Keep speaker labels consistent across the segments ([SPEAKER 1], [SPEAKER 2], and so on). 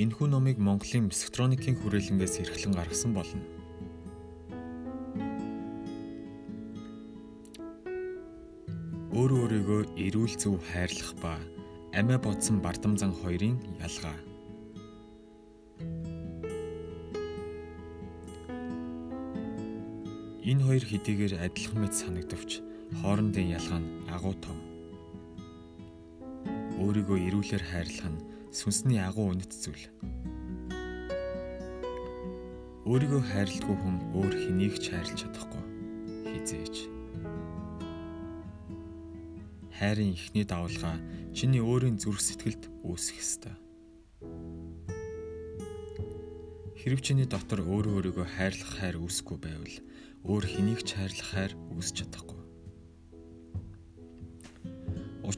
[SPEAKER 1] Энэхүү номыг Монголын психотроникийн хүрээлэнгээс эрхлэн гаргасан болно. Өөр өөрийгөө эрүүл зөв хайрлах ба амиа бодсон бардам зан хоёрын ялгаа. Энэ хоёр хэдийгээр адилхан мэт санагдавч хоорондын ялгаа нь агуу том. Өөрийгөө эрүүлэр хайрлах нь сүнсний агуу үнэт зүйл. Өөрийгөө хайрладгүй хүн өөр хэнийг ч хайрлах чадахгүй. Хизээч. Хайрын ихний давалгаа чиний өөрийн зүрх сэтгэлд үүсэх ёстой. Хэрв чиний дотор өөрөө өөрийгөө хайрлах хайр үүсэхгүй байвал өөр хэнийг ч хайрлах хайр үүсч чадахгүй.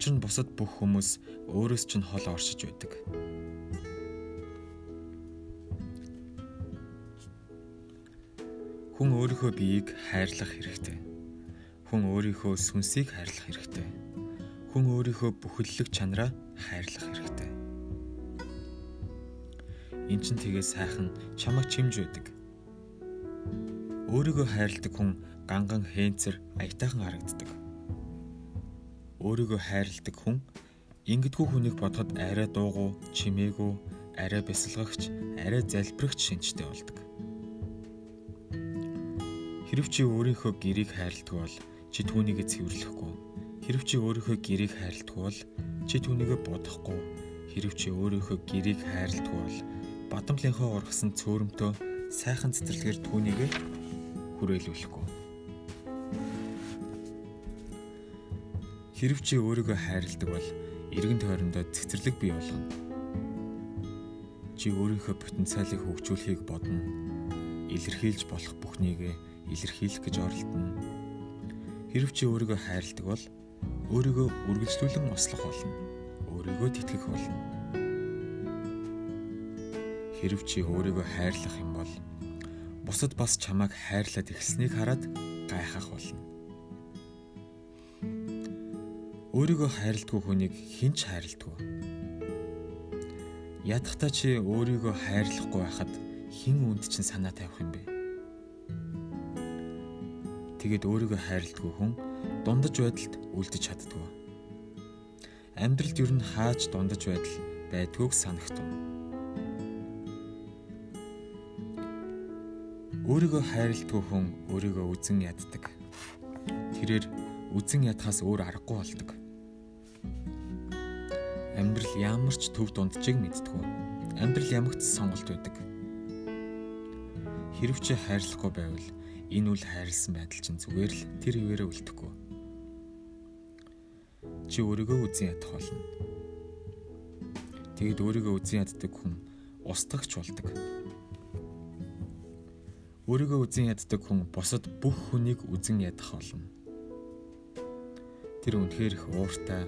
[SPEAKER 1] Учир нь бусад бүх хүмүүс өөрөөс чинь хол оршиж байдаг. Хүн өөрийнхөө биеийг хайрлах хэрэгтэй. Хүн өөрийнхөө сүнсийг хайрлах хэрэгтэй. Хүн өөрийнхөө бүхэллэг чанараа хайрлах хэрэгтэй. Эн чинь тэгээ сайхан чамайг чимж байдаг. Өөрийгөө хайрладаг хүн ганган хээнцэр аятайхан харагддаг өөрийгөө хайрладаг хүн ингэдэггүй хүнийг бодоход арай дуугу, чимээгүй, арай бясалгагч, арай залбирагч шинжтэй болдог. Хэрв чи өөрийнхөө гэрийг хайрладаг бол чи түүнийг цэвэрлэхгүй. Хэрв чи өөрийнхөө гэрийг хайрладаг бол чи түүнийг бодохгүй. Хэрв чи өөрийнхөө гэрийг хайрладаг бол бадамлынхаа ургасан цөөрөмтөө сайхан цэцэрлэгээр түүнийг хүрээлүүлэхгүй. Хэрв чи өөрийгөө хайрладаг бол эргэн тойрондоо цэцэрлэг бий болгоно. Чи өөрийнхөө потенциалыг хөгжүүлэхийг бодно. Илэрхийлж болох бүхнийг илэрхийлэх гэж оролдоно. Хэрв чи өөрийгөө хайрладаг бол өөрийгөө үргэлжлүүлэн ослох болно. Өөрийгөө тэтгэх болно. Хэрв чи өөрийгөө хайрлах юм бол бусад бас чамайг хайрлаад эхэлснийг хараад гайхах болно. Өөрийгөө хайрладгүй хүнийг хэн ч хайрладгүй. Ядахтаа чи өөрийгөө хайрлахгүй байхад хэн үнд чинь санаа тавих юм бэ? Тэгэд өөрийгөө хайрладгүй хүн дундаж байдалд үлдэж чаддгүй. Амьдралд ер нь хааж дундаж байдал байдгүйг санагтун. Өөрийгөө хайрладгүй хүн өөрийгөө үзен яддаг. Тэрээр үзен ядхаас өөр аргагүй болдог амьдрал ямар ч төв дунджийг мэдтгүү. Амьдрал ямагт сонголт байдаг. Хэрв чи хайрлахгүй байвал энэ үл хайрлсан байдал чинь зүгээр л тэр хിവэрэ үлдэхгүй. Чи өөрийгөө үзэн ядах болно. Тэгэд өөрийгөө үзэн яддаг хүн устгагч болдог. Өөрийгөө үзэн яддаг хүн бусад бүх хүнийг үзэн ядах болно. Тэр үнэхээр их ууртай,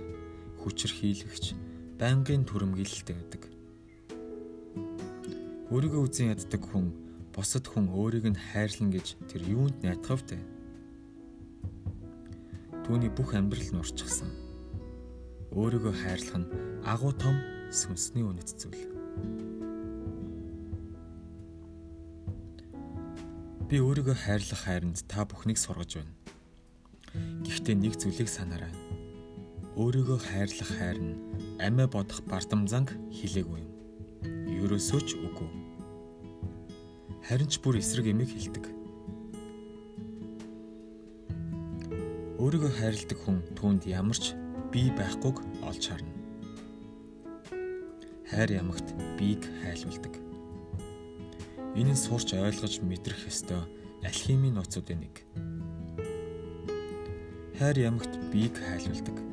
[SPEAKER 1] хүчрхийлэгч, байнгын түрэмгийлэлтэй байдаг. Өөрийгөө үзэн яддаг хүн бусад хүн өөрийг нь хайрлан гэж тэр юунд найдах вэ? Түүний бүх амьдрал нь урчсан. Өөрийгөө хайрлах нь агуу том сүнсний үнэт зүйл. Би өөрийгөө хайрлах хайранд та бүхнийг сургаж байна. Гэхдээ нэг зүйлийг санаарай. Өөрийгөө хайрлах хайр нь амиа бодох бардам занг хилээгүй юм. Ерөөсөө ч үгүй. Харин ч бүр эсрэг эмийг хилдэг. Өөрийгөө хайрладаг хүн түүнд ямар ч бие байхгүйг олж харна. Хайр ямагт биеийг хайлуулдаг. Энэ нь сурч ойлгож мэдрэх ёстой алхимийн нууцуудын нэг. Хайр ямагт биеийг хайлуулдаг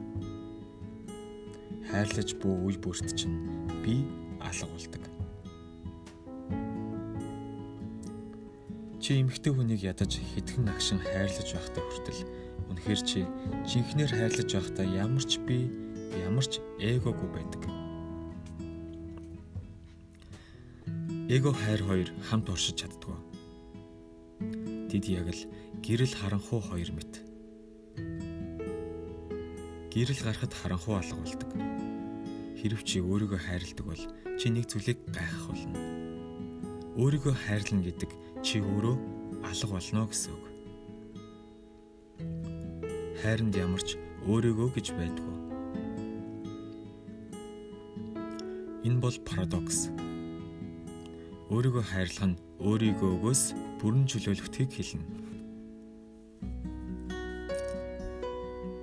[SPEAKER 1] хайрлаж буй үе бүрт чинь би алга болдог. Чи эмэгтэй хүнийг ядаж хитгэн агшин хайрлаж байхдаа хүртэл үнэхээр чи жинхнэр хайрлаж байхдаа ямар ч би ямар ч эгогүй байдаг. Эго хайр хоёр хамт оршиж чаддгүй. Тэд яг л гэрэл харанхуй хоёр мэт. Гэрэл гарахад харанхуй алга болдог Хэрв чи өөрийгөө хайрладаг бол чи нэг зүйлийг гайхах болно. Өөрийгөө хайрлана гэдэг чи өөрөө алга болно гэсэн үг. Хайранд ямарч өөрийгөө гэж байдгүй. Энэ бол парадокс. Өөрийгөө хайрлах нь өөрийгөөгөөс бүрэн чөлөөлөгдөхийг хэлнэ.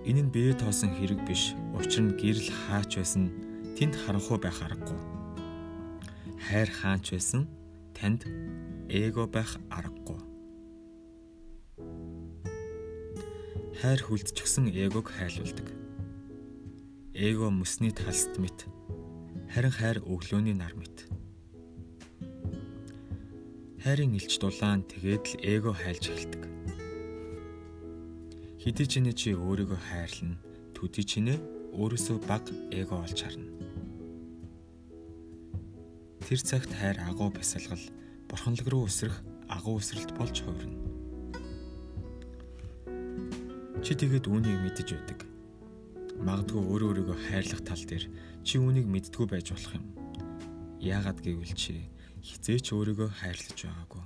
[SPEAKER 1] Энэ нь бие тоосон хэрэг биш. Учир нь гэрэл хаач байсан тэнд харанхуй байх аргагүй. Хайр хаач байсан танд эго байх аргагүй. Хайр хүлдчихсэн эгог хайлуулдаг. Эго мөсний талст мэт. Харин хайр өглөөний нар мэт. Хайрын илч дулаан тэгээд л эго хайлж эхэлдэг. Хэдий ч нэ чи өөрийгөө хайрлна, төдий ч нэ өөрөөсөө баг эго олж харна. Тэр цагт хайр агуу бясалгал, бурханлаг руу өсрөх агуу өсрэлт болж хувирна. Чи тэгээд үүнийг мэдэж байдаг. Магадгүй өөрөө өөрийгөө хайрлах тал дээр чи үүнийг мэддгүй байж болох юм. Яагаад гэвэл чи хизээч өөрийгөө хайрлаж байгаагүй.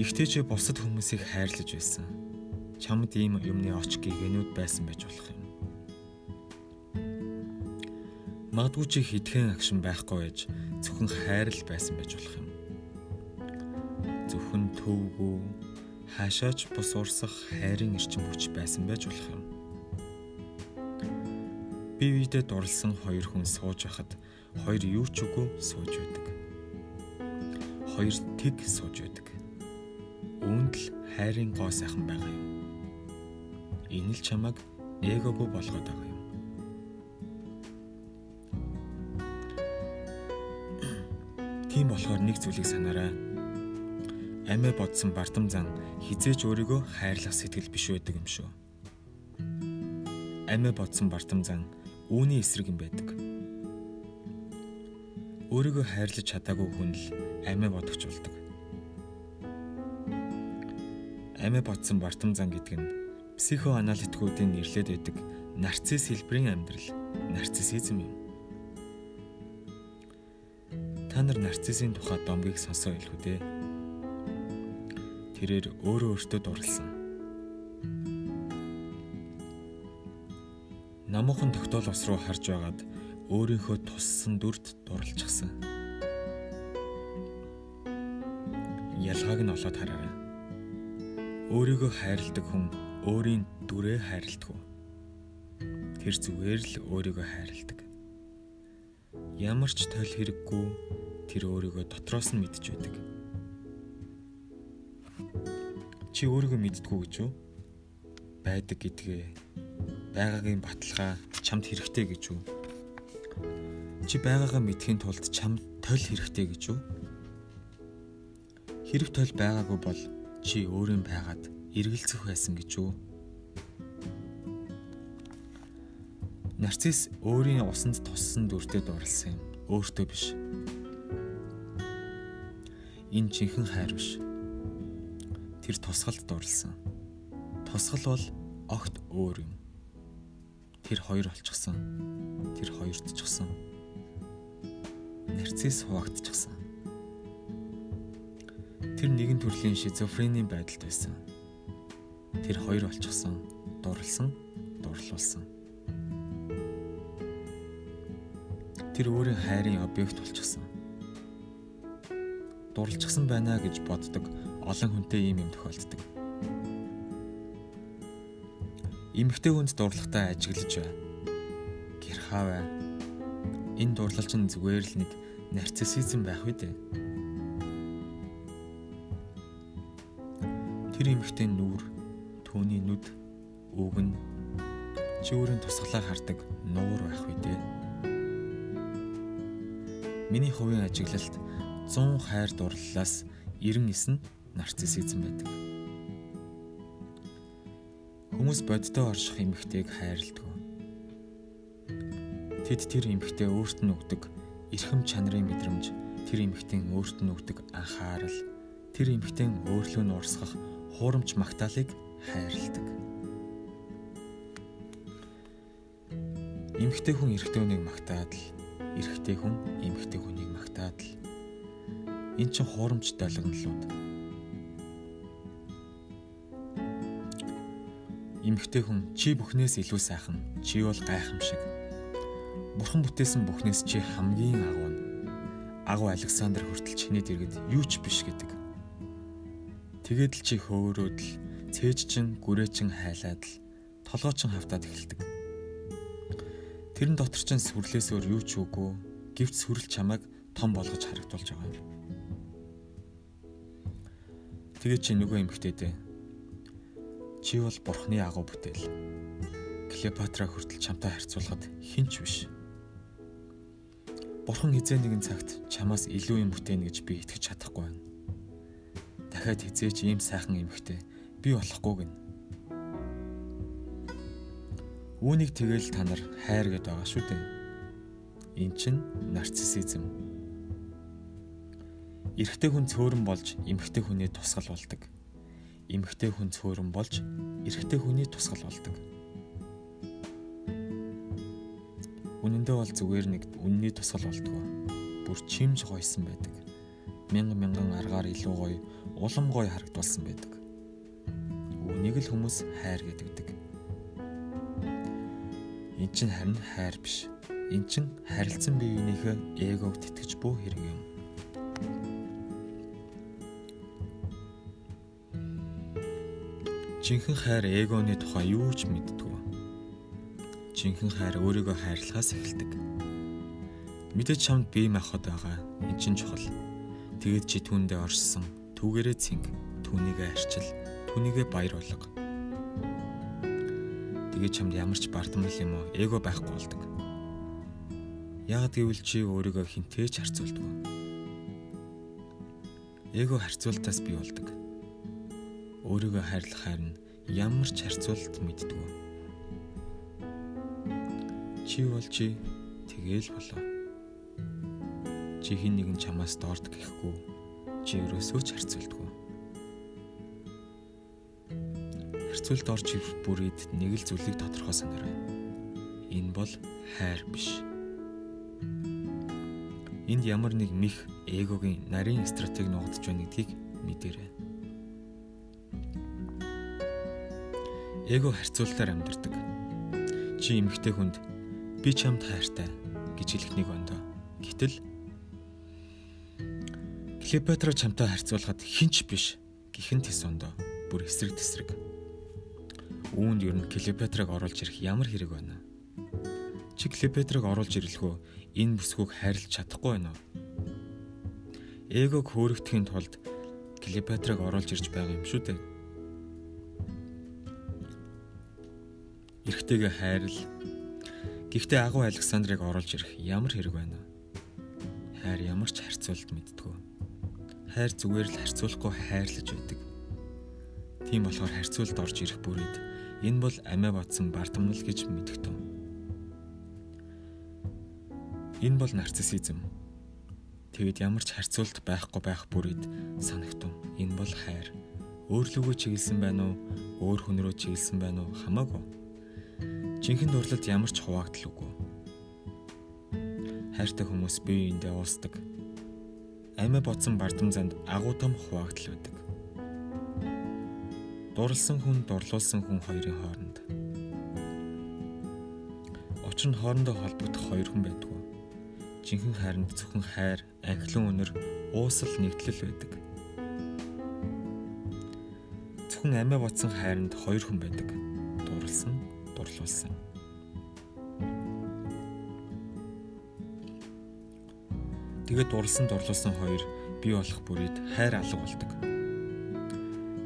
[SPEAKER 1] Гэхдээ чи бусад хүмүүсийг хайрлаж байсан. Чамд ийм юмны оч гээгэнүүд байсан байж болох юм. Магадгүй чи хитгэн агшин байхгүй байж зөвхөн хайрл байсан байж болох юм. Зөвхөн төвгүү хаашаач бус урсах хайрын эрчим хүч байсан байж болох юм бие биедээ дурлсан хоёр хүн сууж байхад хоёр юу ч үгүй сууж байдаг. Хоёр тэг сууж байдаг. Үүнд л хайрын гоо сайхан байгаа юм. Энэ л чамайг эгогүй болгоод байгаа юм. Тийм болохоор нэг зүйлийг санаарай. Амиа бодсон бардам зан хизээч өөрийгөө хайрлах сэтгэл биш байдаг юм шүү. Амиа бодсон бардам зан үүний эсрэг юм байдаг. Өөрийгөө хайрлаж чадаагүй хүн л амиа бодогч болдог. Амиа бодсон бартам зан гэдэг нь психоаналитикуудын нэрлээд байдаг нарцисс хэлбэрийн амьдрал, нарциссизм юм. Та нар нарциссын тухай домгийг сонсоо илүү дээ. Тэрээр өөрөө өөртөө дурлсан намуухан тогтоол ус руу харж байгаад өөрийнхөө туссан дүрд дурлцсан. Ялгааг нь олоод хараарай. Өөрийгөө хайрладаг хүн өөрийн дүрээ хайрладаг. Тэр зүгээр л өөрийгөө хайрладаг. Ямар ч тойл хэрэггүй тэр өөрийгөө дотроос нь мэдж байдаг. Чи өөрийгөө мэддгүү гэж үү? Байдаг гэдгээ байгаагийн баталгаа чамд хэрэгтэй гэж үү? Чи байгаагаа мэдхийн тулд чамд тойл хэрэгтэй гэж үү? Хэрэг тойл байгаагүй бол чи өөрийн байгаад эргэлзэх байсан гэж үү? Нарцисс өөрийн усанд туссан дүртэй дурлсан юм. Өөртөө биш. Энэ жинхэнэ хайр биш. Тэр тусгалд дурлсан. Тусгал бол огт өөр юм тэр хоёр олчихсан. Тэр хоёрдчихсан. Нарцисс хуваагдчихсан. Тэр нэгэн төрлийн шизофренийн байдалд байсан. Тэр хоёр олчихсан. Дурлсан, дурлуулсан. Тэр өөрийн хайрын объект болчихсон. Дурлчихсан байна гэж боддог олон хүнтэй ийм юм тохиолддог эмэгтэй хүнд дурлахтаа ажиглаж бай. Гэр хаавай. Энэ дурлал чинь зүгээр л нэг нарциссизм байх үү дээ. Тэр эмэгтэй нүур, түүний нүд, үгэн чи өөрийн тусгалаа хардаг нуур байх үү дээ. Миний хувийн ажиглалт 100 хайр дурлалаас 99 нь нарциссизм байдаг. Хүмүүс боддоо орших эмэгтэйг хайрладаг. Тэд тэр эмэгтэй өөрт нь өгдөг эрхэм чанарын мэдрэмж, тэр эмэгтэйн өөрт нь өгдөг анхаарал, тэр эмэгтэйн өөрлөө нь урсгах хуурамч магтаалыг хайрладаг. Эмэгтэй хүн эрэгтэй хүнийг магтаад л эрэгтэй хүн эмэгтэй хүнийг магтаад л эн чин хуурамч долгонлууд. Эмэгтэй хүн чи бүхнээс илүү сайхан, чи бол гайхамшиг. Бурхан бүтээсэн бүхнээс чи хамгийн агуу нь. Агуу Александр хүртэл чиний дэргэд юу ч биш гэдэг. Тэгээд л чи хөөрөөд л цээж чин гүрээ чин хайлаад л толгой чин хавтаад эхэлдэг. Тэрэн дотор чин сүрлээс өөр юу ч үгүй. Гэвч сүрэл чамайг том болгож харагдуулж байгаа. Тэгээ чи нөгөө эмэгтэйдээ чи бол бурхны агуу бүтээл. Клеопатра хүртэл чамтай харьцуулахад хинч биш. Бурхан хизээ нэгэн цагт чамаас илүү юм бүтээнэ гэж би итгэж чадахгүй байна. Дахиад хизээч ийм сайхан эмэгтэй би болохгүй гин. Үүнийг тэгэл та нар хайр гэдээ байгаа шүү дээ. Эн чин нарциссизм. Эрэгтэй хүн цөөрөн болж эмэгтэй хүний тусгал болдог. Эмэгтэй хүн цөөрөн болж эрэгтэй хүний тусгал болдог. Үнэндээ бол зүгээр нэг үнний тусгал болдгоо. Бүр чимж гойсон байдаг. Мянган мянган аргаар илүү гоё, улам гоё харагдуулсан байдаг. Үнийг л хүмүүс хайр гэдэг. Эн чинь харин хайр биш. Эн чинь харилцан биеийнхээ эгог тэтгэж бүү хэрэг юм. Жинхэнэ хайр эгоны тухай юу ч мэддэггүй. Жинхэнэ хайр өөрийгөө хайрлахаас эхэлдэг. Мэдээж чамд бие махбод байгаа. Эн чинь чухал. Тэгэд чи түүндээ оршсон. Түүгээрээ цэнг. Түүнийгээ арчил. Түүнийгээ баяр болго тэгээ чамд ямар ч бардамнал юм уу эго байхгүй болдог. Яг гэвэл чи өөрийгөө хинтээ ч харьцуулдаг. Эго харьцуултаас бий болдог. Өөрийгөө хайрлах харин ямар ч харьцуулалт мэддэг. Чи бол чи тэгээл болоо. Чи хин нэгэн чамаас доорд гэхгүй чи өрөөсөө ч харьцуулдаг. Харьцуулт орж ирэх бүрийд нэг л зүйлийг тодорхой санаарай. Энэ бол хайр биш. Энд ямар нэг мих эгогийн нарийн стратеги нуугдж байна гэдгийг мэдээрэй. Эго харьцуултаар амьдардаг. Чи эмэгтэй хүнд би чамд хайртай гэж хэлэх нэг ондоо. Гэтэл Клеопатра чамтай харьцуулахад хинч биш гихэн тис ондоо бүр эсрэг тесрэг үүнд ер нь Клеопатраг оруулж ирэх ямар хэрэг байна? Чи Клеопатраг оруулж ирлэхөө энэ бүсгүйг хайрлаж чадахгүй байна уу? Эгог хөөрөгдөхийн тулд Клеопатраг оруулж ирж байгаа юм шүү дээ. Эрэгтэйгээ хайрл. Гэхдээ агуу Александрыг оруулж ирэх ямар хэрэг байна? Хайр ямар ч харьцуулт мэддгүү. Хайр зүгээр л харьцуулахгүй хайрлаж байдаг. Тийм болохоор харьцуулт орж ирэх бүрийд Энэ бол амиа батсан бардамнал гэж мэдгтэн. Энэ бол нарциссизм. Тэгэд ямар ч харьцуулт байхгүй байх бүрийд санагтун. Энэ бол хайр. Өөрлөгөө чиглэсэн байна уу? Өөр хүн рүү чиглэсэн байна уу? Хамаагүй. Жинхэнэ дурлалд ямар ч хуваагдал үгүй. Хайртай хүмүүс бие биендээ уусдаг. Амиа бодсон бардам занд агуу том хуваагдал байдаг дурлсан хүн дурлуулсан хүн хоёрын хооронд. Учир нь хоорондоо холбогдох хоёр хүн байдгүй. Жинхэнэ хайранд зөвхөн хайр, анхлан үнэр, уусал нэгтлэл байдаг. Зөвхөн амиа бодсон хайранд хоёр хүн байдаг. Дурлсан, дурлуулсан. Тэгээд дурлсан, дурлуулсан хоёр бий болох бүрийд хайр алга болдог.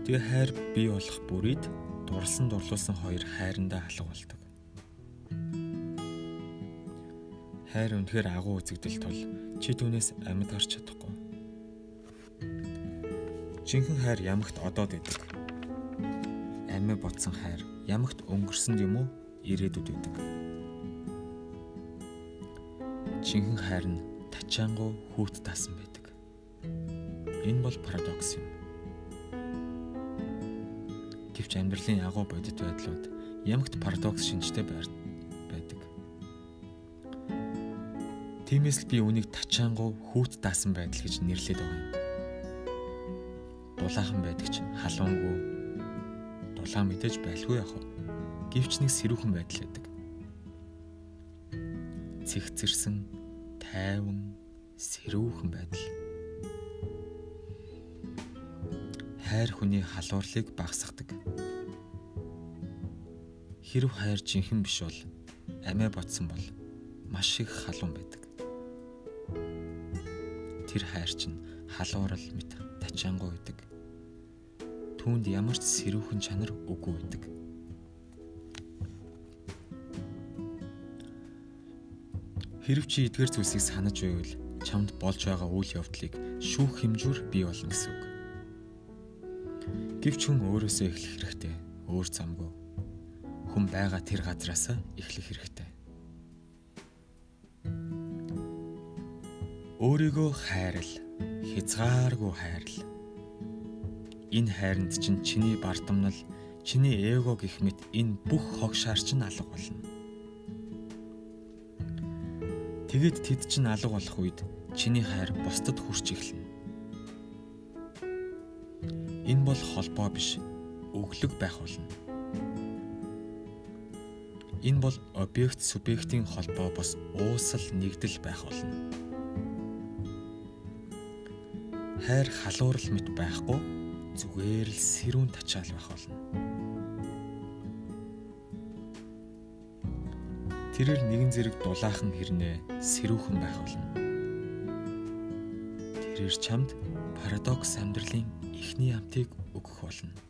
[SPEAKER 1] Тэгээ хайр бий болох бүрийд дурлсан дурлуулсан хоёр хайрандаа алга болдог. Хайр үнэхээр агуу үзэгдэл тул чи түүнээс амьд гарч чадахгүй. Жинхэнэ хайр ямагт одоод идэг. Амиа ботсон хайр ямагт өнгөрсөн юм уу ирээдүйд идэг. Жинхэнэ хайр нь тачаангуу хүүт таасан байдаг. Энэ бол парадокс юм. Амьдралын агуу бодит байдлууд ямагт парадокс шинжтэй байдаг. Тиймээс л би үнийг тачаангуу хүүт даасан байдал гэж нэрлэдэг байгаа юм. Дулаахан байдаг ч халуунгүй дулаан мэдээж байлгүй яах вэ? Гэвч нэг сэрүүхэн байдал байдаг. Цэгцэрсэн, тайван, сэрүүхэн байдал. Хайр хүний халуурлыг багасгадаг. Хэрв хайр жинхэн биш бол амиа ботсон бол маш их халуун байдаг. Тэр хайр чинь халуурал мэт тачаангуй байдаг. Түүнд ямар ч сэрүүхэн чанар үгүй байдаг. Хэрв чи эдгээр зүйлсийг санаж байвал чамд болж байгаа үйл явдлыг шүүх хэмжүүр бий болно гэсэн үг. Гэвч хүн өөрөөсөө эхлэх хэрэгтэй. Өөр замгүй. Хүн байгаа тэр газраас эхлэх хэрэгтэй. Өөрийгөө хайрл. Хязгааргүй хайрл. Энэ хайранд чинь чиний бардамнал, чиний эго гэх мэт энэ бүх хогшаар чинь алга болно. Тэгэд тэд чинь алга болох үед чиний хайр бусдад хүрч эхэлнэ. Энэ бол холбоо биш, өглөг байх болно. Энэ бол объект субъектийн холбоо бос уусал нэгдэл байх болно. Хайр халуурал мэт байхгүй зүгээр л сэрүүн тачаал байх болно. Тэрээр нэгэн зэрэг дулаахан хэрнээ сэрүүхэн байх болно. Тэрээр чамд парадокс амьдралын эхний амтыг өгөх болно.